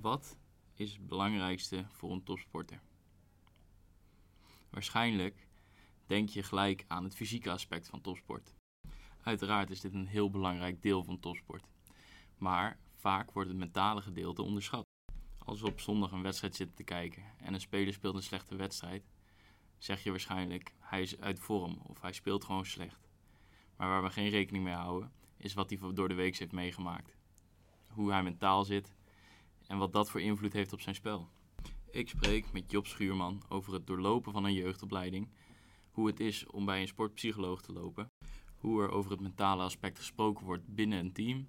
Wat is het belangrijkste voor een topsporter? Waarschijnlijk denk je gelijk aan het fysieke aspect van topsport. Uiteraard is dit een heel belangrijk deel van topsport. Maar vaak wordt het mentale gedeelte onderschat. Als we op zondag een wedstrijd zitten te kijken en een speler speelt een slechte wedstrijd, zeg je waarschijnlijk hij is uit vorm of hij speelt gewoon slecht. Maar waar we geen rekening mee houden, is wat hij door de week heeft meegemaakt. Hoe hij mentaal zit en wat dat voor invloed heeft op zijn spel. Ik spreek met Job Schuurman over het doorlopen van een jeugdopleiding, hoe het is om bij een sportpsycholoog te lopen, hoe er over het mentale aspect gesproken wordt binnen een team,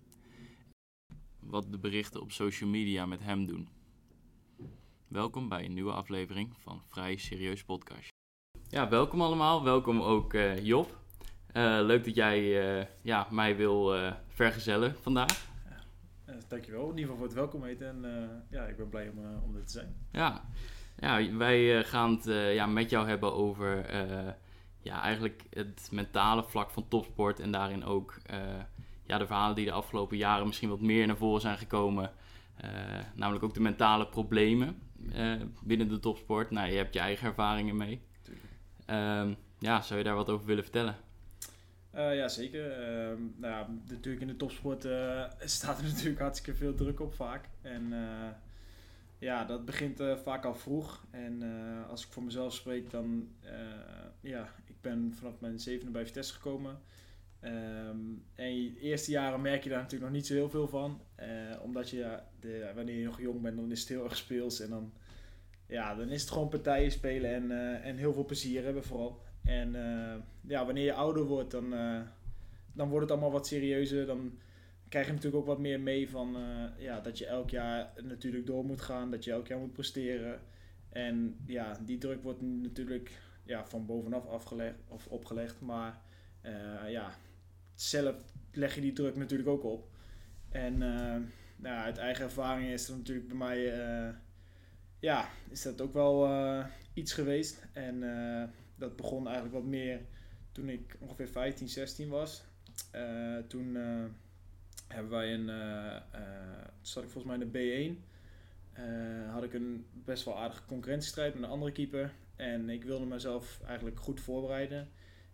wat de berichten op social media met hem doen. Welkom bij een nieuwe aflevering van Vrij Serieus Podcast. Ja, welkom allemaal. Welkom ook uh, Job. Uh, leuk dat jij uh, ja, mij wil vergezellen vandaag. Uh, dankjewel, in ieder geval voor het welkom heten. En uh, ja, ik ben blij om, uh, om dit te zijn. Ja, ja wij gaan het ja, met jou hebben over ja, eigenlijk het mentale vlak van topsport. En daarin ook ja, de verhalen die de afgelopen jaren misschien wat meer naar voren zijn gekomen. namelijk ook de mentale problemen binnen de topsport. Nou, je hebt je eigen ervaringen mee. Um, ja, zou je daar wat over willen vertellen? Uh, ja, zeker. Uh, nou ja, natuurlijk in de topsport uh, staat er natuurlijk hartstikke veel druk op vaak. En ja, dat begint vaak al vroeg. En als ik voor mezelf spreek, dan ja, ik ben vanaf mijn zevende bij Vitesse gekomen. Um, en eerste jaren merk je daar natuurlijk nog niet zo heel veel van. omdat je, de, wanneer je nog jong bent, dan is het heel erg speels. En dan, ja, dan is het gewoon partijen spelen en, en heel veel plezier hebben vooral. En uh, ja, wanneer je ouder wordt, dan, uh, dan wordt het allemaal wat serieuzer. Dan krijg je natuurlijk ook wat meer mee van uh, ja, dat je elk jaar natuurlijk door moet gaan, dat je elk jaar moet presteren. En ja, die druk wordt natuurlijk ja, van bovenaf afgelegd of opgelegd. Maar ja, zelf leg je die druk natuurlijk ook op. En nou, uit eigen ervaring is dat natuurlijk bij mij ja, is dat ook wel iets geweest. En dat begon eigenlijk wat meer toen ik ongeveer 15, 16 was. Uh, toen uh, hebben wij een, zat ik volgens mij in de B1. had ik een best wel aardige concurrentiestrijd met een andere keeper. En ik wilde mezelf eigenlijk goed voorbereiden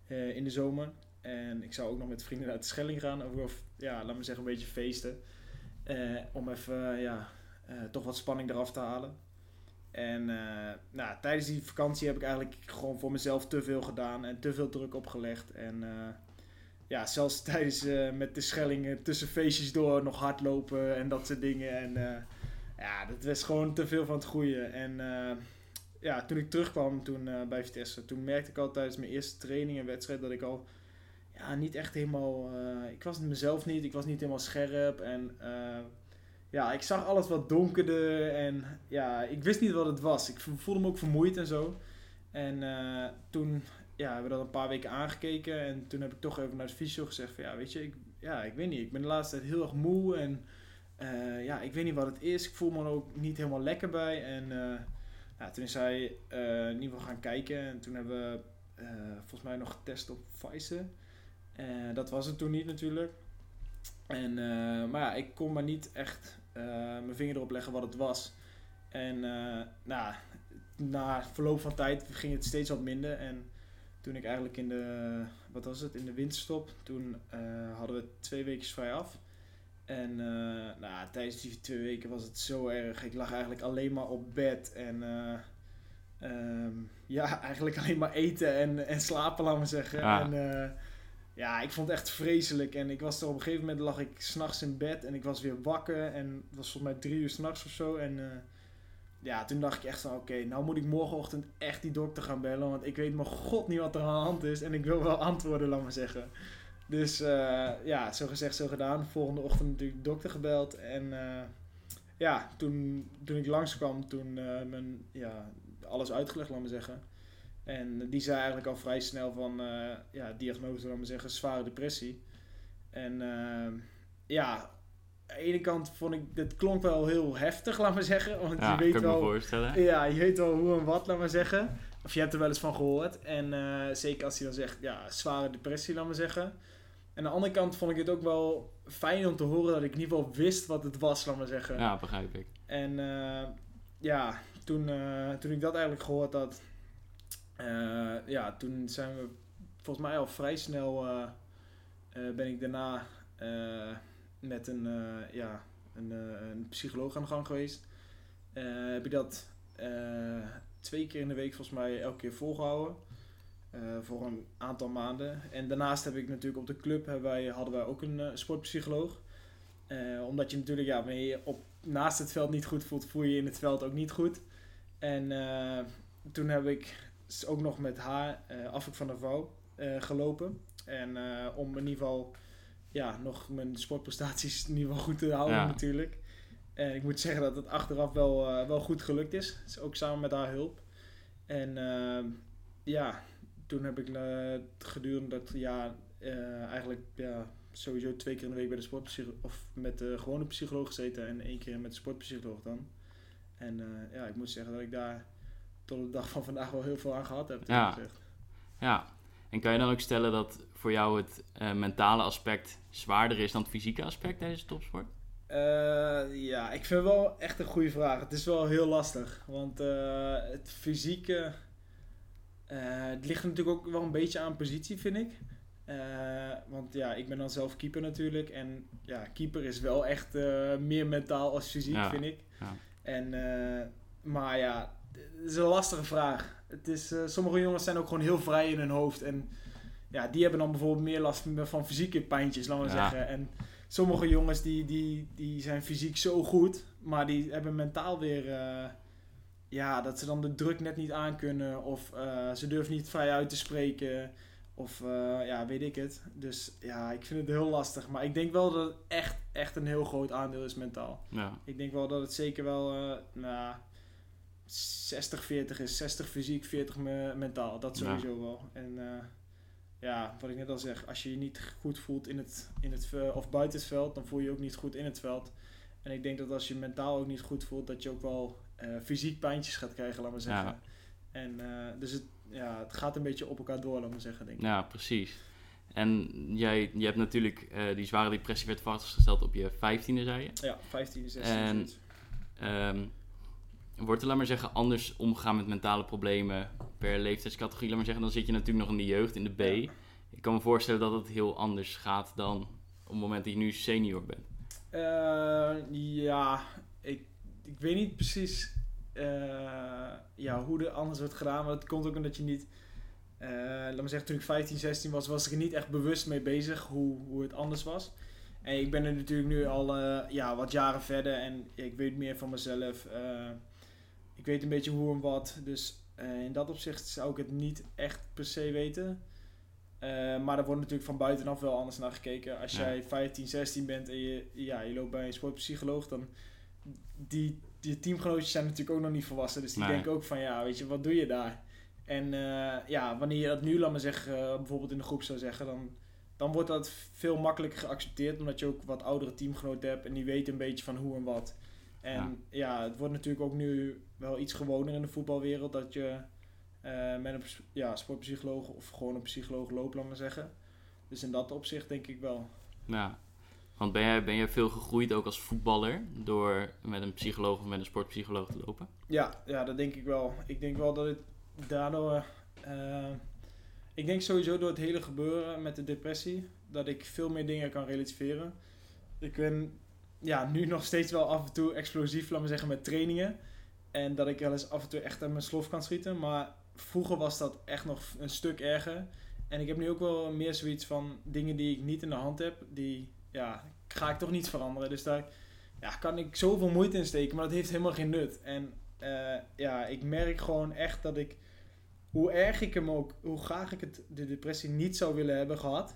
in de zomer. En ik zou ook nog met vrienden naar Schelling gaan. Of, ja, laat me zeggen, een beetje feesten. om even, ja, toch wat spanning eraf te halen. En uh, nou, tijdens die vakantie heb ik eigenlijk gewoon voor mezelf te veel gedaan en te veel druk opgelegd. En uh, ja, zelfs tijdens uh, met de schellingen tussen feestjes door nog hardlopen en dat soort dingen. En ja, dat was gewoon te veel van het goede. En ja, toen ik terugkwam toen, bij Vitesse, toen merkte ik al tijdens mijn eerste training en wedstrijd dat ik al ja, niet echt helemaal. ik was mezelf niet, ik was niet helemaal scherp. En ja, ik zag alles wat donkerder en ja, ik wist niet wat het was. Ik voelde me ook vermoeid en zo. En uh, toen ja, hebben we dat een paar weken aangekeken en toen heb ik toch even naar de fysio gezegd van ja, weet je, ik, ja, ik weet niet, ik ben de laatste tijd heel erg moe en uh, ja, ik weet niet wat het is. Ik voel me er ook niet helemaal lekker bij en ja, toen is hij in ieder geval gaan kijken en toen hebben we volgens mij nog getest op Pfizer. dat was het toen niet natuurlijk. En, maar ja, ik kon maar niet echt mijn vinger erop leggen wat het was. En uh, nou, na verloop van tijd ging het steeds wat minder. En toen ik eigenlijk in de, wat was het, in de winterstop, toen uh, hadden we twee weken vrij af. En nou, tijdens die twee weken was het zo erg. Ik lag eigenlijk alleen maar op bed en um, ja, eigenlijk alleen maar eten en, en slapen, laat maar zeggen. Ah. En, ja, ik vond het echt vreselijk. En ik was er op een gegeven moment lag ik s'nachts in bed en ik was weer wakker. En het was volgens mij drie uur s'nachts of zo. En uh, ja, toen dacht ik echt van oké, nou moet ik morgenochtend echt die dokter gaan bellen. Want ik weet mijn god niet wat er aan de hand is. En ik wil wel antwoorden, laat maar zeggen. Dus uh, ja, zo gezegd, zo gedaan. Volgende ochtend natuurlijk dokter gebeld. En uh, ja, toen, toen ik langskwam, toen mijn, ja, alles uitgelegd, laat maar zeggen. En die zei eigenlijk al vrij snel van, uh, ja, diagnose, laat maar zeggen, zware depressie. En uh, ja, aan de ene kant vond ik, dit klonk wel heel heftig, laat maar zeggen. Want ja, je weet wel, me. Ja, je weet wel hoe en wat, laat maar zeggen. Of je hebt er wel eens van gehoord. En uh, zeker als hij dan zegt, ja, zware depressie, laat maar zeggen. En aan de andere kant vond ik het ook wel fijn om te horen dat ik in ieder geval wist wat het was, laat maar zeggen. Ja, begrijp ik. En eh, ja, toen, eh, toen ik dat eigenlijk gehoord had, eh, ja, toen zijn we volgens mij al vrij snel eh, eh, ben ik daarna met een, ja, een, een psycholoog aan de gang geweest. Heb ik dat twee keer in de week volgens mij elke keer volgehouden. eh, voor een aantal maanden. En daarnaast heb ik natuurlijk op de club hebben wij, hadden wij ook een sportpsycholoog. Omdat je natuurlijk, ja, je op, naast het veld niet goed voelt, voel je je in het veld ook niet goed. En toen heb ik s- ook nog met haar, eh Afrik van der Vouw, eh, gelopen. En eh, om in ieder geval ja, nog mijn sportprestaties in ieder geval goed te houden Ja. natuurlijk. En ik moet zeggen dat het achteraf wel, wel goed gelukt is. Dus ook samen met haar hulp. En ja, toen heb ik gedurende dat jaar eigenlijk ja, sowieso twee keer in de week bij de sportpsycholoog of met de gewone psycholoog gezeten en één keer met de sportpsycholoog dan. En ja, ik moet zeggen dat ik daar tot de dag van vandaag wel heel veel aan gehad heb. Ja. gezegd. Ja, en kan je dan ook stellen dat voor jou het eh, mentale aspect zwaarder is dan het fysieke aspect tijdens de topsport? Eh, ja, ik vind het wel echt een goede vraag. Het is wel heel lastig. Want eh, het fysieke. het ligt natuurlijk ook wel een beetje aan positie, vind ik. Want ja, ik ben dan zelf keeper natuurlijk. En ja, keeper is wel echt meer mentaal als fysiek, Ja, vind ik. ja. En, maar ja, het is een lastige vraag. Het is, eh, sommige jongens zijn ook gewoon heel vrij in hun hoofd. En ja, die hebben dan bijvoorbeeld meer last van fysieke pijntjes, laten we Ja. zeggen. En sommige jongens die, die, die zijn fysiek zo goed, maar die hebben mentaal weer... eh, ja, dat ze dan de druk net niet aankunnen. Of eh, ze durven niet vrij uit te spreken. Of ja, weet ik het. Dus ja, ik vind het heel lastig. Maar ik denk wel dat het echt, echt een heel groot aandeel is mentaal. Ja, Ik denk wel dat het zeker wel nou, 60-40 is. 60 fysiek, 40 me- mentaal. Dat Ja. sowieso wel. En eh, ja, wat ik net al zeg, als je je niet goed voelt in het, in het of buiten het veld, dan voel je je ook niet goed in het veld. En ik denk dat als je mentaal ook niet goed voelt, dat je ook wel eh, fysiek pijntjes gaat krijgen, laat maar zeggen. Ja. En eh, dus het, ja, het gaat een beetje op elkaar door, laat maar zeggen, denk ik. ja precies. En jij, je hebt natuurlijk, die zware depressie werd vastgesteld op je vijftiende, zei je. Ja, 15, 16, En- zoiets. Wordt er, laat maar zeggen, anders omgegaan met mentale problemen per leeftijdscategorie? Laat maar zeggen, dan zit je natuurlijk nog in de jeugd, in de B. Ja. Ik kan me voorstellen dat het heel anders gaat dan op het moment dat je nu senior bent. Eh, ja, ik, ik weet niet precies eh, ja, hoe er anders wordt gedaan. Maar het komt ook omdat je niet... eh, laat me zeggen, toen ik 15, 16 was, was ik er niet echt bewust mee bezig hoe, hoe het anders was. En ik ben er natuurlijk nu al ja, wat jaren verder en ik weet meer van mezelf. Ik weet een beetje hoe en wat. Dus eh, in dat opzicht zou ik het niet echt per se weten. Eh, maar er wordt natuurlijk van buitenaf wel anders naar gekeken. Als Ja. jij 15, 16 bent en je, ja, je loopt bij een sportpsycholoog, dan die, die teamgenootjes zijn natuurlijk ook nog niet volwassen. Dus die Nee. denken ook van, ja, weet je, wat doe je daar? En eh, ja, wanneer je dat nu, laat maar zeggen, bijvoorbeeld in de groep zou zeggen, dan, dan wordt dat veel makkelijker geaccepteerd. Omdat je ook wat oudere teamgenoten hebt en die weten een beetje van hoe en wat. En ja, het wordt natuurlijk ook nu wel iets gewoner in de voetbalwereld dat je eh, met een ja, sportpsycholoog of gewoon een psycholoog loopt, laat maar zeggen. Dus in dat opzicht denk ik wel. Ja. Want ben jij, ben jij veel gegroeid ook als voetballer door met een psycholoog of met een sportpsycholoog te lopen? Ja, ja, dat denk ik wel. Ik denk wel dat het daardoor. eh, ik denk sowieso door het hele gebeuren met de depressie, dat ik veel meer dingen kan relativeren. Ik ben ja, nu nog steeds wel af en toe explosief, laat maar zeggen, met trainingen. En dat ik wel eens af en toe echt aan mijn slof kan schieten. Maar vroeger was dat echt nog een stuk erger. En ik heb nu ook wel meer zoiets van dingen die ik niet in de hand heb, die ja, ga ik toch niet veranderen. Dus daar ja, kan ik zoveel moeite in steken, maar dat heeft helemaal geen nut. En eh, ja, ik merk gewoon echt dat ik, hoe erg ik hem ook, hoe graag ik het, de depressie niet zou willen hebben gehad,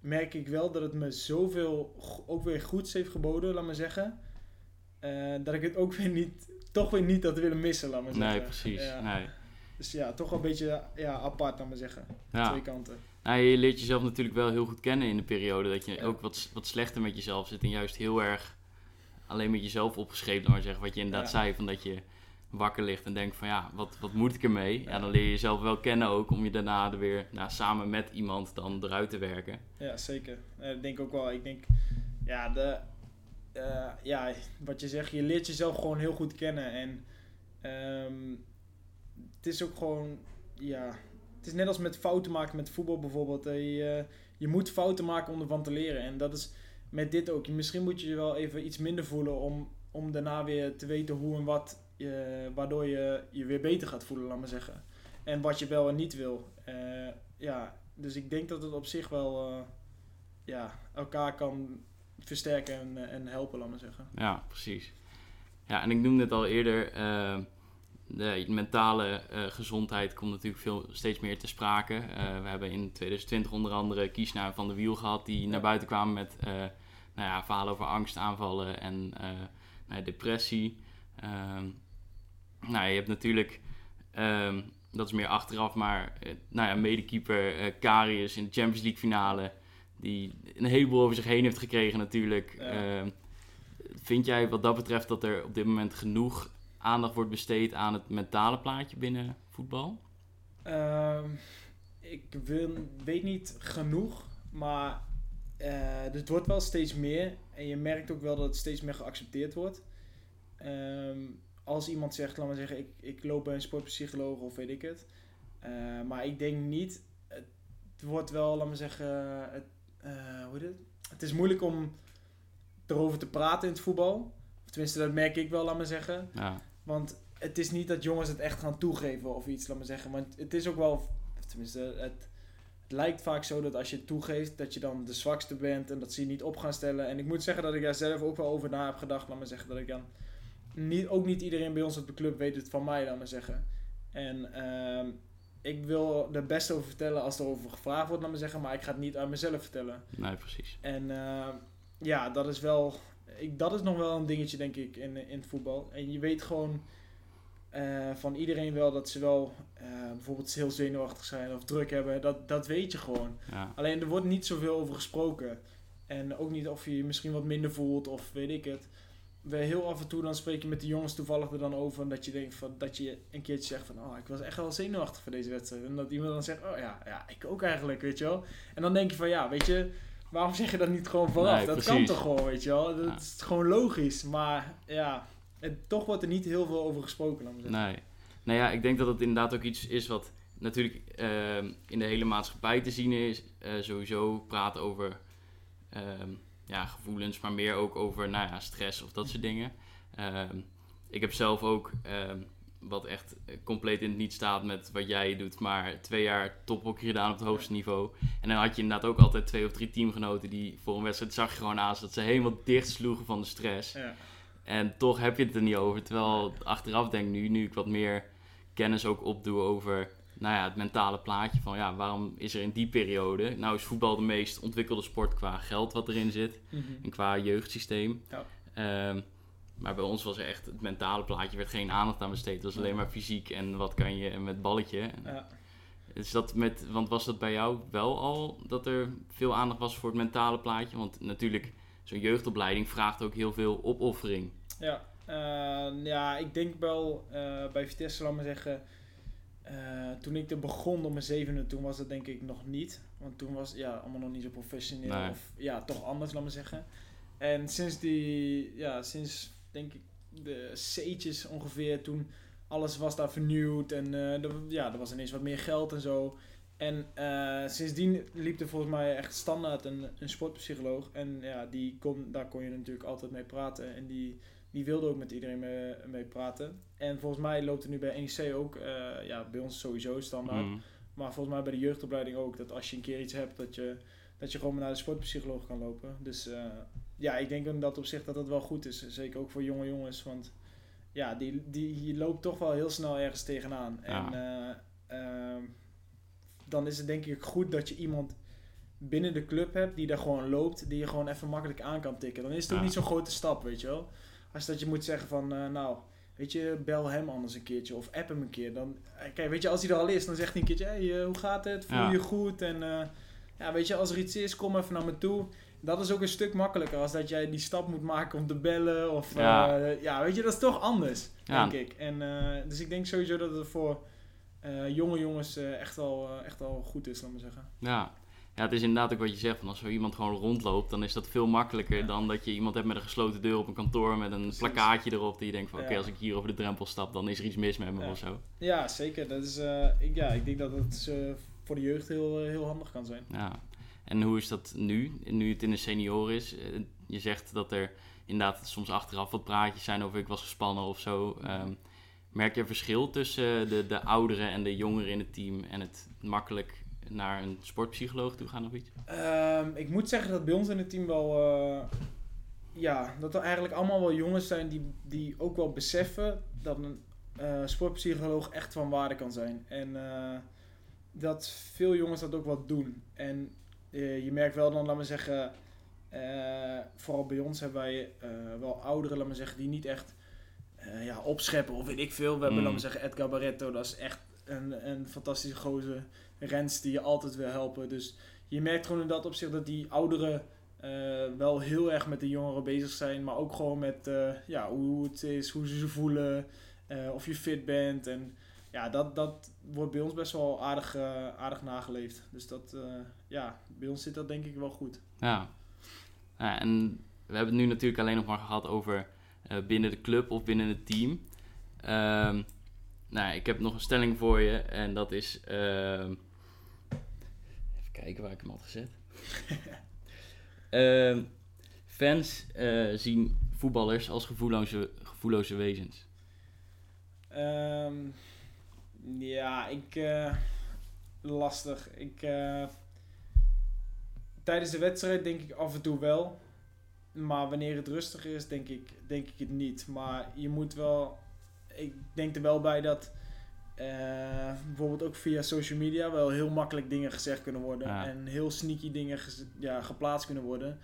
merk ik wel dat het me zoveel ook weer goeds heeft geboden, laat maar zeggen. eh, dat ik het ook weer niet, toch weer niet had willen missen, laat maar zeggen. Nee, precies. Ja. Nee. Dus ja, toch wel een beetje ja, apart, laat maar zeggen. Ja. Twee kanten. Nou, je leert jezelf natuurlijk wel heel goed kennen in de periode dat je Ja. ook wat, wat slechter met jezelf zit en juist heel erg alleen met jezelf opgeschreven, maar zeggen, wat je inderdaad zei, van dat je wakker ligt en denkt van ja, wat, wat moet ik ermee? Ja. Ja. dan leer je jezelf wel kennen ook om je daarna er weer nou, samen met iemand dan eruit te werken. Ja, zeker. Ik denk ook wel. Ik denk, ja, de, eh, ja, wat je zegt, je leert jezelf gewoon heel goed kennen. En ehm, het is ook gewoon, ja, het is net als met fouten maken met voetbal bijvoorbeeld. Eh, je, je moet fouten maken om ervan te leren. En dat is met dit ook. Misschien moet je je wel even iets minder voelen om, om daarna weer te weten hoe en wat, waardoor je je weer beter gaat voelen, laat maar zeggen. En wat je wel en niet wil. Eh, ja, dus ik denk dat het op zich wel ja, elkaar kan versterken en, eh, en helpen, laat maar zeggen. Ja, precies. Ja, en ik noemde het al eerder, uh, de mentale uh, gezondheid komt natuurlijk veel, steeds meer te sprake. Uh, we hebben in 2020 onder andere Kiesnaar van de Wiel gehad, die ja. naar buiten kwamen met nou ja, verhalen over angstaanvallen en nou, depressie. Ehm, nou, je hebt natuurlijk, um, dat is meer achteraf, maar nou ja, medekeeper Karius in de Champions League finale die een heleboel over zich heen heeft gekregen natuurlijk. Ja. Uh, vind jij wat dat betreft dat er op dit moment genoeg aandacht wordt besteed aan het mentale plaatje binnen voetbal? Uh, ik wil, weet niet genoeg, maar uh, het wordt wel steeds meer. En je merkt ook wel dat het steeds meer geaccepteerd wordt. Um, als iemand zegt, laat maar zeggen, ik, ik loop bij een sportpsycholoog of weet ik het. Uh, maar ik denk niet, het wordt wel, laat maar zeggen, het uh, hoe het? Het is moeilijk om erover te praten in het voetbal. Of tenminste, dat merk ik wel, laat maar zeggen. Ja. Want het is niet dat jongens het echt gaan toegeven of iets, laat maar zeggen. Want het is ook wel, tenminste, het, het lijkt vaak zo dat als je het toegeeft, dat je dan de zwakste bent en dat ze je niet op gaan stellen. En ik moet zeggen dat ik daar zelf ook wel over na heb gedacht, laat maar zeggen. Dat ik dan, niet, ook niet iedereen bij ons op de club weet het van mij, laat maar zeggen. En uh, ik wil er best over vertellen als er over gevraagd wordt, laat me zeggen, maar ik ga het niet aan mezelf vertellen. Nee, precies. En uh, ja, dat is wel, ik, dat is nog wel een dingetje, denk ik, in, in het voetbal. En je weet gewoon uh, van iedereen wel dat ze wel uh, bijvoorbeeld heel zenuwachtig zijn of druk hebben. Dat, dat weet je gewoon. Ja. Alleen er wordt niet zoveel over gesproken. En ook niet of je je misschien wat minder voelt of weet ik het we heel af en toe dan spreek je met de jongens toevallig er dan over. Dat je denkt van dat je een keertje zegt van oh, ik was echt wel zenuwachtig voor deze wedstrijd. En dat iemand dan zegt, oh ja, ja, ik ook eigenlijk, weet je wel. En dan denk je van ja, weet je, waarom zeg je dat niet gewoon vooraf? Nee, dat precies. kan toch gewoon, weet je wel. Dat Ja. is gewoon logisch. Maar ja, het, toch wordt er niet heel veel over gesproken. Zeggen. Nee. Nou ja, ik denk dat het inderdaad ook iets is wat natuurlijk ehm, in de hele maatschappij te zien is. Eh, sowieso praten over ehm, ja, gevoelens, maar meer ook over nou ja, stress of dat soort dingen. Ehm, ik heb zelf ook, ehm, wat echt compleet in het niet staat met wat jij doet, maar twee jaar tophockey gedaan op het hoogste niveau. En dan had je inderdaad ook altijd twee of drie teamgenoten die voor een wedstrijd zag je gewoon aan dat ze helemaal dicht sloegen van de stress. Ja. En toch heb je het er niet over. Terwijl achteraf denk ik nu, nu ik wat meer kennis ook opdoe over nou ja, het mentale plaatje van ja, waarom is er in die periode, nou is voetbal de meest ontwikkelde sport qua geld wat erin zit Mhm. en qua jeugdsysteem. Ja. Ehm, maar bij ons was er echt het mentale plaatje, werd geen aandacht aan besteed. Het was alleen maar fysiek en wat kan je met balletje. Ja. Is dat met, want was dat bij jou wel al dat er veel aandacht was voor het mentale plaatje? Want natuurlijk, zo'n jeugdopleiding vraagt ook heel veel opoffering. Ja, eh, ja, ik denk wel eh, bij Vitesse, laat maar zeggen, eh, toen ik er begon op mijn zevende, toen was dat denk ik nog niet. Want toen was het ja, allemaal nog niet zo professioneel Nee. of ja, toch anders, laat maar zeggen. En sinds die, ja, sinds denk ik de C'tjes ongeveer, toen alles was daar vernieuwd en eh, er, ja, er was ineens wat meer geld en zo. En eh, sindsdien liep er volgens mij echt standaard een, een sportpsycholoog. En ja, die kon, daar kon je natuurlijk altijd mee praten. En die, die wilde ook met iedereen mee, mee praten. En volgens mij loopt er nu bij NEC ook, eh, ja, bij ons sowieso standaard. Mm. Maar volgens mij bij de jeugdopleiding ook, dat als je een keer iets hebt, dat je, dat je gewoon naar de sportpsycholoog kan lopen. Dus eh, ja, ik denk in dat opzicht dat dat wel goed is. Zeker ook voor jonge jongens, want ja, die, die, je loopt toch wel heel snel ergens tegenaan. En eh, ehm, dan is het denk ik goed dat je iemand binnen de club hebt die daar gewoon loopt, die je gewoon even makkelijk aan kan tikken. Dan is het ook Ja. niet zo'n grote stap, weet je wel. Als dat je moet zeggen van, eh, nou, weet je, bel hem anders een keertje of app hem een keer. Dan, eh, kijk, weet je, als hij er al is, dan zegt hij een keertje, hey, eh, hoe gaat het? Voel je Ja. je goed? En ja, weet je, als er iets is, kom even naar me toe. Dat is ook een stuk makkelijker als dat jij die stap moet maken om te bellen. Of Ja. ja, ja weet je, dat is toch anders, Ja. denk ik. En, dus ik denk sowieso dat het voor jonge jongens echt, al, echt al goed is, laat maar zeggen. Ja. Ja, het is inderdaad ook wat je zegt. Van als zo iemand gewoon rondloopt, dan is dat veel makkelijker Ja. dan dat je iemand hebt met een gesloten deur op een kantoor met een Precies. plakkaatje erop. Die je denkt van oké, als ik hier over de drempel stap, dan is er iets mis met me Ja. of zo. Ja, zeker. Dat is, eh, ik, ja, ik denk dat het eh, voor de jeugd heel, eh, heel handig kan zijn. Ja. En hoe is dat nu, nu het in de senior is? Je zegt dat er inderdaad soms achteraf wat praatjes zijn over ik was gespannen of zo. Ehm, merk je een verschil tussen de, de ouderen en de jongeren in het team en het makkelijk naar een sportpsycholoog toe gaan of iets? Ehm, ik moet zeggen dat bij ons in het team wel... eh, ja, dat er eigenlijk allemaal wel jongens zijn die, die ook wel beseffen dat een eh, sportpsycholoog echt van waarde kan zijn. En eh, dat veel jongens dat ook wel doen. En je merkt wel dan, laat maar zeggen... vooral bij ons hebben wij wel ouderen, laat maar zeggen, die niet echt ja, opscheppen of weet ik veel. We hebben, Mm. laat maar zeggen, Edgar Barretto, dat is echt een, een fantastische gozer. Rens die je altijd wil helpen. Dus je merkt gewoon in dat opzicht dat die ouderen eh, wel heel erg met de jongeren bezig zijn. Maar ook gewoon met eh, ja, hoe het is, hoe ze zich voelen, eh, of je fit bent. En ja, dat, dat wordt bij ons best wel aardig, aardig nageleefd. Dus dat, ja, bij ons zit dat denk ik wel goed. Ja. ja. En we hebben het nu natuurlijk alleen nog maar gehad over binnen de club of binnen het team. Ehm, nou, ik heb nog een stelling voor je en dat is. ehm, kijken waar ik hem had gezet. Ehm, fans eh, zien voetballers als gevoelloze, gevoelloze wezens. Ehm, ja, ik. eh, lastig. Ik. eh, tijdens de wedstrijd denk ik af en toe wel. Maar wanneer het rustig is, denk ik, denk ik het niet. Maar je moet wel. Ik denk er wel bij dat. Eh, bijvoorbeeld ook via social media wel heel makkelijk dingen gezegd kunnen worden. Ja. En heel sneaky dingen ja, geplaatst kunnen worden.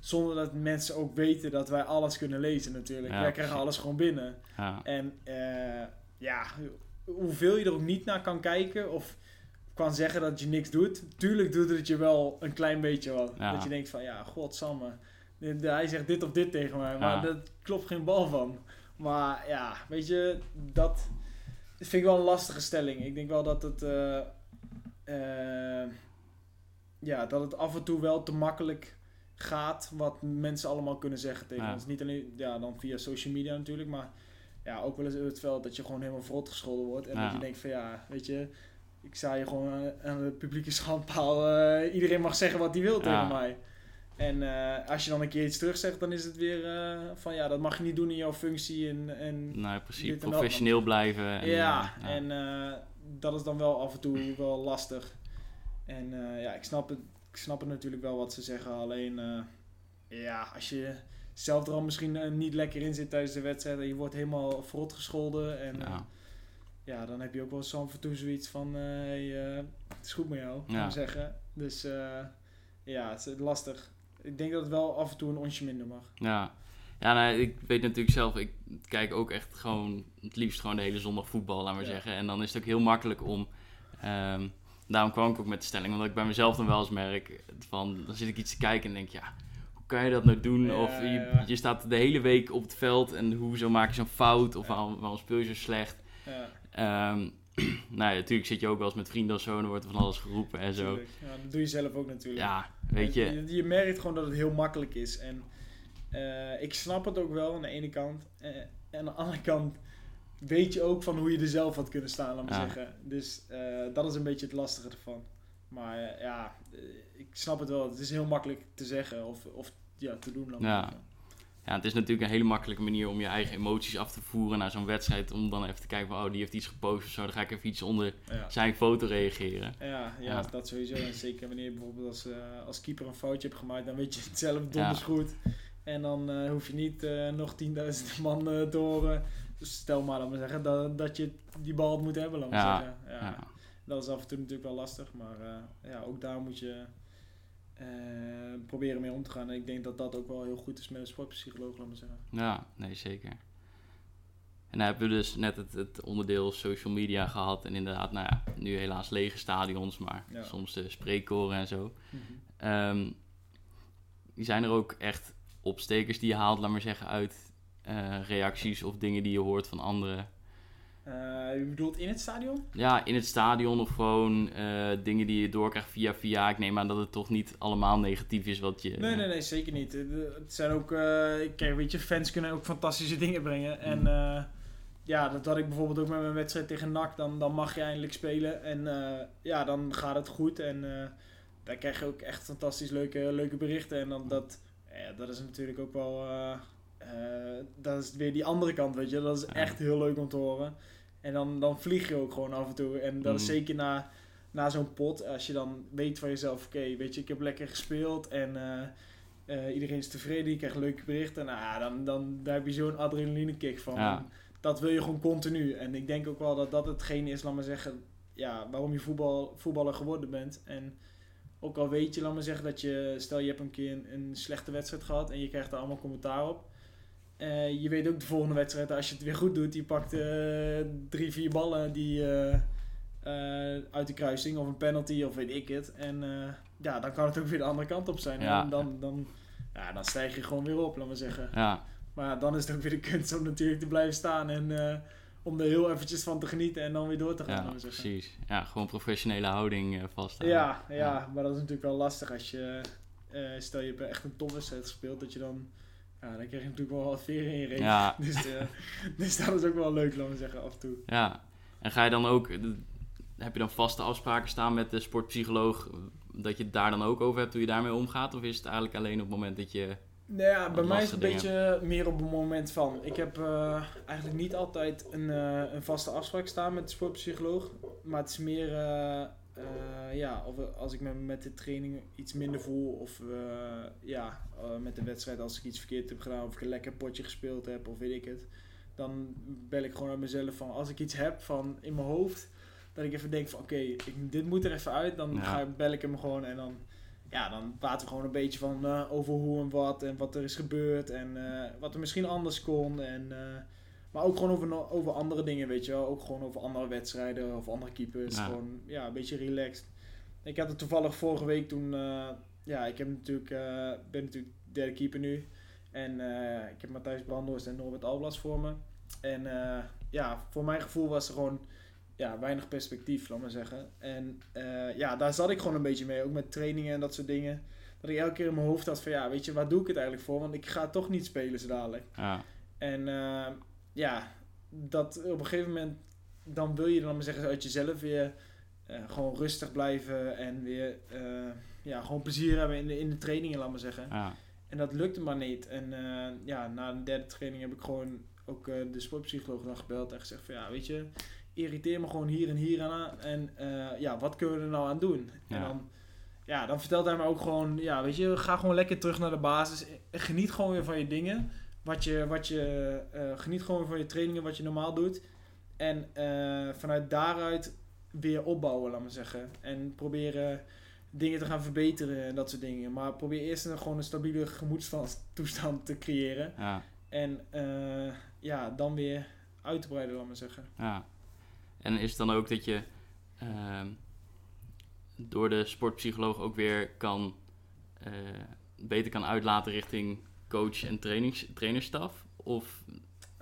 Zonder dat mensen ook weten dat wij alles kunnen lezen natuurlijk. Ja, wij krijgen alles gewoon binnen. Ja, En eh, ja, hoeveel je er ook niet naar kan kijken of kan zeggen dat je niks doet. Tuurlijk doet het je wel een klein beetje wat. Ja. Dat je denkt van, ja, godsamme. Hij zegt dit of dit tegen mij, maar dat klopt geen bal van. Maar ja, weet je, dat vind ik wel een lastige stelling. Ik denk wel dat het... eh, eh, ja, dat het af en toe wel te makkelijk gaat wat mensen allemaal kunnen zeggen tegen Ja. ons. Niet alleen ja, dan via social media natuurlijk, maar ja, ook wel eens het veld dat je gewoon helemaal verrot gescholden wordt. En Ja. dat je denkt van ja, weet je, ik sta je gewoon aan- de publieke schandpaal. eh, iedereen mag zeggen wat hij wil Ja. tegen mij. En eh, als je dan een keer iets terugzegt, dan is het weer eh, van ja, dat mag je niet doen in jouw functie. En, en nou in principe professioneel blijven. En, ja, eh, en dat is dan wel af en toe wel lastig. En ja, ik snap, het, ik snap het natuurlijk wel wat ze zeggen. Alleen, ja, als je zelf er al misschien niet lekker in zit tijdens de wedstrijd en je wordt helemaal verrot gescholden. En ja. ja. dan heb je ook wel zo af en toe zoiets van, hey, het is goed met jou, kan Ja. zeggen. Dus ja, het is lastig. Ik denk dat het wel af en toe een onsje minder mag. Ja, ja nou, ik weet natuurlijk zelf, ik kijk ook echt gewoon het liefst gewoon de hele zondag voetbal, laat maar Ja. zeggen. En dan is het ook heel makkelijk om, ehm, daarom kwam ik ook met de stelling, omdat ik bij mezelf dan wel eens merk, van, dan zit ik iets te kijken en denk, ja, hoe kan je dat nou doen? Ja, of je, je staat de hele week op het veld en hoezo maak je zo'n fout? Of waarom, waarom speel je zo slecht? Ja, Ehm, nou ja, natuurlijk zit je ook wel eens met vrienden of zo en dan wordt er van alles geroepen en zo. Ja, dat doe je zelf ook natuurlijk. Ja, weet je, je. Je merkt gewoon dat het heel makkelijk is. En eh, ik snap het ook wel aan de ene kant. Eh, en aan de andere kant weet je ook van hoe je er zelf had kunnen staan, laat maar Ja. zeggen. Dus eh, dat is een beetje het lastige ervan. Maar ja, ik snap het wel. Het is heel makkelijk te zeggen of, of ja, te doen. Laat Ja. zeggen. Ja, het is natuurlijk een hele makkelijke manier om je eigen emoties af te voeren naar zo'n wedstrijd. Om dan even te kijken van, oh, die heeft iets gepost of zo. Dan ga ik even iets onder Ja. zijn foto reageren. Ja, ja, Ja. dat sowieso. En zeker wanneer je bijvoorbeeld als, eh, als keeper een foutje hebt gemaakt, dan weet je het zelf donders goed. En dan eh, hoef je niet eh, nog 10.000 man te horen. Dus stel maar, laat maar zeggen, dat, dat je die bal moeten hebben, laat maar zeggen. Ja, Ja. Dat is af en toe natuurlijk wel lastig, maar ja, ook daar moet je eh, proberen mee om te gaan. En ik denk dat dat ook wel heel goed is met een sportpsycholoog, laat maar zeggen. ja, nee, zeker. En dan hebben we dus net het, het onderdeel social media gehad. En inderdaad, nou ja, nu helaas lege stadions, maar Ja. soms de spreekkoren en zo. Ehm, zijn er ook echt opstekers die je haalt, laat maar zeggen, uit eh, reacties of dingen die je hoort van anderen? Uh, je bedoelt in het stadion? Ja, in het stadion of gewoon uh, dingen die je doorkrijgt via via. Ik neem aan dat het toch niet allemaal negatief is wat je... Nee, nee, nee, zeker niet. Het zijn ook... Uh, kijk, weet je, fans kunnen ook fantastische dingen brengen. En mm. ja, dat had ik bijvoorbeeld ook met mijn wedstrijd tegen NAC. Dan, dan mag je eindelijk spelen. En ja, dan gaat het goed. En daar krijg je ook echt fantastisch leuke, leuke berichten. En dan dat... Ja, dat is natuurlijk ook wel... dat is weer die andere kant, weet je. Dat is echt heel leuk om te horen. En dan, dan vlieg je ook gewoon af en toe. En dat is mm. zeker na, na zo'n pot, als je dan weet van jezelf, oké, weet je, ik heb lekker gespeeld en uh, uh, iedereen is tevreden, je krijgt leuke berichten. Nou, dan, dan daar heb je zo'n adrenaline kick van. Dat wil je gewoon continu. En ik denk ook wel dat dat hetgeen is, laat maar zeggen, ja, waarom je voetbal, voetballer geworden bent. En ook al weet je, laat maar zeggen, dat je, stel je hebt een keer een, een slechte wedstrijd gehad en je krijgt er allemaal commentaar op uh, je weet ook de volgende wedstrijd, als je het weer goed doet, je pakt uh, drie, vier ballen die, uh, uit de kruising of een penalty of weet ik het. En ja, dan kan het ook weer de andere kant op zijn. En dan, dan, ja, dan stijg je gewoon weer op, laat maar zeggen. Ja. Maar dan is het ook weer de kunst om natuurlijk te blijven staan en om er heel eventjes van te genieten en dan weer door te gaan. Ja, precies. Ja, gewoon professionele houding vasthouden. Ja, ja, ja, maar dat is natuurlijk wel lastig als je, stel je hebt echt een topwedstrijd gespeeld, dat je dan ja, dan krijg je natuurlijk wel wat veren in je reet. Ja. dus, uh, dus dat is ook wel leuk, laten we zeggen, af en toe. Ja, en ga je dan ook, heb je dan vaste afspraken staan met de sportpsycholoog, dat je het daar dan ook over hebt, hoe je daarmee omgaat? Of is het eigenlijk alleen op het moment dat je... Nou ja, bij mij is het een beetje meer op het moment van. Ik heb uh, eigenlijk niet altijd een, uh, een vaste afspraak staan met de sportpsycholoog. Maar het is meer uh, ja, of als ik me met de training iets minder voel of uh, ja, uh, met de wedstrijd als ik iets verkeerd heb gedaan of ik een lekker potje gespeeld heb of weet ik het, dan bel ik gewoon aan mezelf van als ik iets heb van in mijn hoofd, dat ik even denk van oké, okay, dit moet er even uit, dan ga, bel ik hem gewoon en dan, ja, dan praten we gewoon een beetje van over hoe en wat en wat er is gebeurd en wat er misschien anders kon en maar ook gewoon over, over andere dingen, weet je wel. Ook gewoon over andere wedstrijden of andere keepers. Gewoon, ja, een beetje relaxed. Ik had het toevallig vorige week toen... Uh, ja, ik heb natuurlijk, uh, ben natuurlijk derde keeper nu. En uh, ik heb Matthijs Brandhorst en Norbert Alblas voor me. En ja, voor mijn gevoel was er gewoon ja, weinig perspectief, laat maar zeggen. En ja, daar zat ik gewoon een beetje mee. Ook met trainingen en dat soort dingen. Dat ik elke keer in mijn hoofd had van... Ja, weet je, waar doe ik het eigenlijk voor? Want ik ga toch niet spelen zo dadelijk. Ja. En ja, dat op een gegeven moment, dan wil je dan maar zeggen uit jezelf weer uh, gewoon rustig blijven en weer uh, ja, gewoon plezier hebben in de, in de trainingen, laat maar zeggen. Ja. En dat lukte maar niet. En uh, ja, na de derde training heb ik gewoon ook de sportpsycholoog dan gebeld en gezegd van ja, weet je, irriteer me gewoon hier en hier aan. En ja, wat kunnen we er nou aan doen? Ja. En dan, ja, dan vertelt hij me ook gewoon, ja, weet je, ga gewoon lekker terug naar de basis. Geniet gewoon weer van je dingen. Wat je, wat je uh, geniet gewoon van je trainingen, wat je normaal doet. En uh, vanuit daaruit weer opbouwen, laat maar zeggen. En proberen dingen te gaan verbeteren en dat soort dingen. Maar probeer eerst een, gewoon een stabiele gemoedstoestand te creëren. Ja. En uh, ja, dan weer uit te breiden, laat maar zeggen. Ja. En is het dan ook dat je uh, door de sportpsycholoog ook weer kan beter kan uitlaten richting coach en trainings, trainerstaf? Of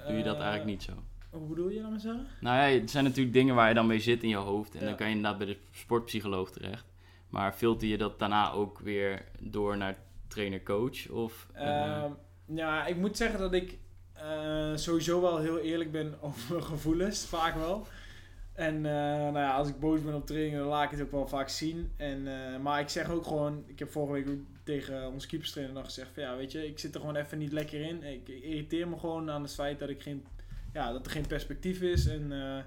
doe je dat eigenlijk niet zo? Eh, hoe bedoel je dan maar zo? Nou ja, het zijn natuurlijk dingen waar je dan mee zit in je hoofd. En dan kan je inderdaad bij de sportpsycholoog terecht. Maar filter je dat daarna ook weer door naar trainer-coach? Of, uh... ja, ik moet zeggen dat ik uh, sowieso wel heel eerlijk ben over mijn gevoelens. Vaak wel. En uh, nou ja, als ik boos ben op trainingen, dan laat ik het ook wel vaak zien. En, uh, maar ik zeg ook gewoon, ik heb vorige week tegen onze keeperstrainer nog gezegd van ja, weet je, ik zit er gewoon even niet lekker in. Ik, irriteer me gewoon aan het feit dat, ik geen, ja, dat er geen perspectief is. En uh,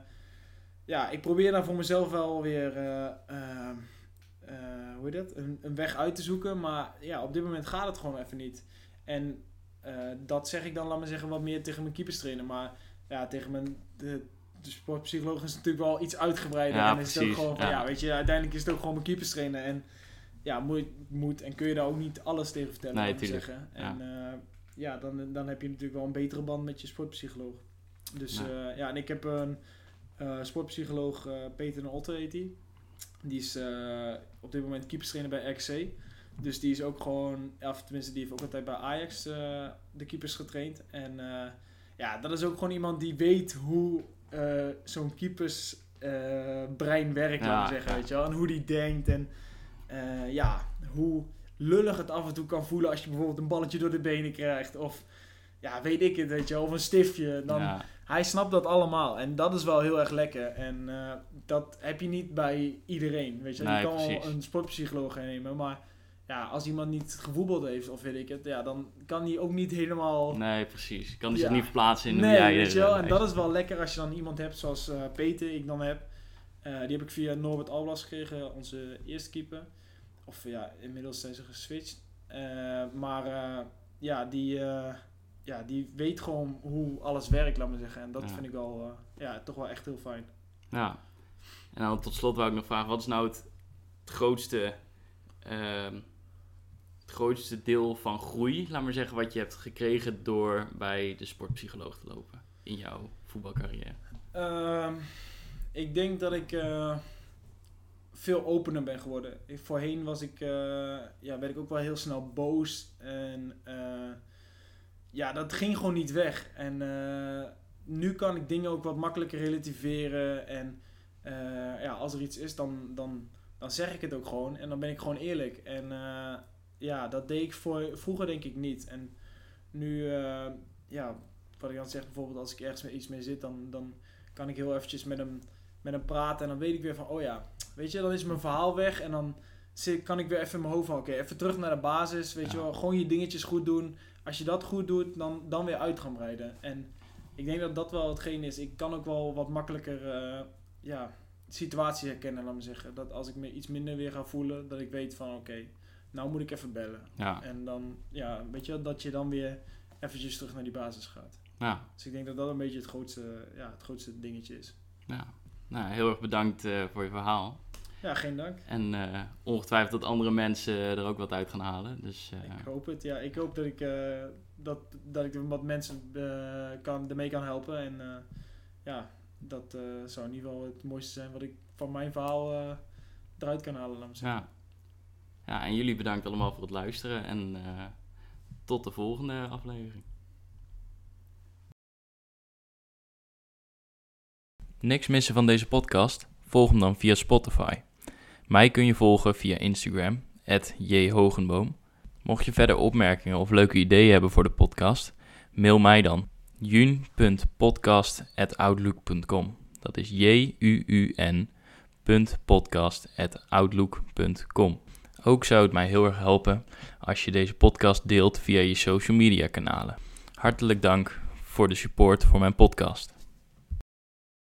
ja, ik probeer daar voor mezelf wel weer, hoe heet dat, een, een, weg uit te zoeken. Maar ja, op dit moment gaat het gewoon even niet. En dat zeg ik dan, laat me zeggen, wat meer tegen mijn keeperstrainer. Maar ja, tegen mijn... De, de sportpsycholoog is natuurlijk wel iets uitgebreider. Ja, en is het ook gewoon, ja. ja. weet je, uiteindelijk is het ook gewoon mijn keepers trainen. En ja, moet, moet en kun je daar ook niet alles tegen vertellen, nee, zeggen. En ja, uh, ja dan, dan heb je natuurlijk wel een betere band met je sportpsycholoog. Dus ja, uh, ja en ik heb een uh, sportpsycholoog, Peter Nolte heet die. Die is op dit moment keeperstrainer bij RC. Dus die is ook gewoon, of tenminste die heeft ook altijd bij Ajax de keepers getraind. En ja, dat is ook gewoon iemand die weet hoe eh, zo'n keepers eh, brein werkt, Ja, laten we zeggen, ja. weet je wel. En hoe die denkt en eh, ja, hoe lullig het af en toe kan voelen als je bijvoorbeeld een balletje door de benen krijgt. Of ja, weet ik het, weet je. Of een stiftje. Dan, ja, Hij snapt dat allemaal. En dat is wel heel erg lekker. En dat heb je niet bij iedereen. Weet je, Nee, je kan wel een sportpsycholoog nemen, maar ja, als iemand niet gevoetbald heeft of weet ik het, ja, dan kan hij ook niet helemaal. nee, precies. Kan die Ja. zich niet verplaatsen in hoe nee, jij weet je wel. eh, En dat is wel lekker als je dan iemand hebt zoals eh, Peter, ik dan heb. Eh, die heb ik via Norbert Alblas gekregen, onze eerste keeper. Of ja, inmiddels zijn ze geswitcht. Maar ja, die, ja, die weet gewoon hoe alles werkt, laat maar zeggen. En dat Ja. vind ik wel, eh, ja, toch wel echt heel fijn. Ja. En dan tot slot wou ik nog vragen, wat is nou het, het grootste, ehm, grootste deel van groei, laat maar zeggen, wat je hebt gekregen door bij de sportpsycholoog te lopen in jouw voetbalcarrière? Ehm, ik denk dat ik eh, veel opener ben geworden. Voorheen was ik, eh, ja, werd ik ook wel heel snel boos. En eh, ja, dat ging gewoon niet weg. En nu kan ik dingen ook wat makkelijker relativeren. En ja, als er iets is, dan, dan, dan zeg ik het ook gewoon. En dan ben ik gewoon eerlijk. En ja, dat deed ik voor, vroeger denk ik niet. En nu, eh, ja, wat ik dan zeg, bijvoorbeeld als ik ergens met iets mee zit, dan, dan kan ik heel eventjes met hem, met hem praten. En dan weet ik weer van, oh ja, weet je, dan is mijn verhaal weg. En dan zit, kan ik weer even in mijn hoofd van, oké, even terug naar de basis. Weet je wel, gewoon je dingetjes goed doen. Als je dat goed doet, dan, dan weer uit gaan breiden. En ik denk dat dat wel hetgeen is. Ik kan ook wel wat makkelijker, eh, ja, situaties herkennen, laat me zeggen. Dat als ik me iets minder weer ga voelen, dat ik weet van, oké, nou moet ik even bellen. Ja, En dan, ja, weet je dat je dan weer eventjes terug naar die basis gaat. ja, Dus ik denk dat dat een beetje het grootste, ja, het grootste dingetje is. ja. Nou, heel erg bedankt eh, voor je verhaal. Ja, geen dank. En eh, ongetwijfeld dat andere mensen er ook wat uit gaan halen. Dus eh, Ik hoop het. Ja, ik hoop dat ik, dat, dat ik wat mensen kan, ermee kan helpen. En ja, dat zou in ieder geval het mooiste zijn wat ik van mijn verhaal eruit kan halen. Laat me zeggen. ja. En jullie bedankt allemaal voor het luisteren. En eh, tot de volgende aflevering. Niks missen van deze podcast? Volg hem dan via Spotify. Mij kun je volgen via Instagram, jhogenboom. Mocht je verder opmerkingen of leuke ideeën hebben voor de podcast, mail mij dan jun.podcast.outlook.com. Dat is j-u-u-n podcast.outlook.com. Ook zou het mij heel erg helpen als je deze podcast deelt via je social media kanalen. Hartelijk dank voor de support voor mijn podcast.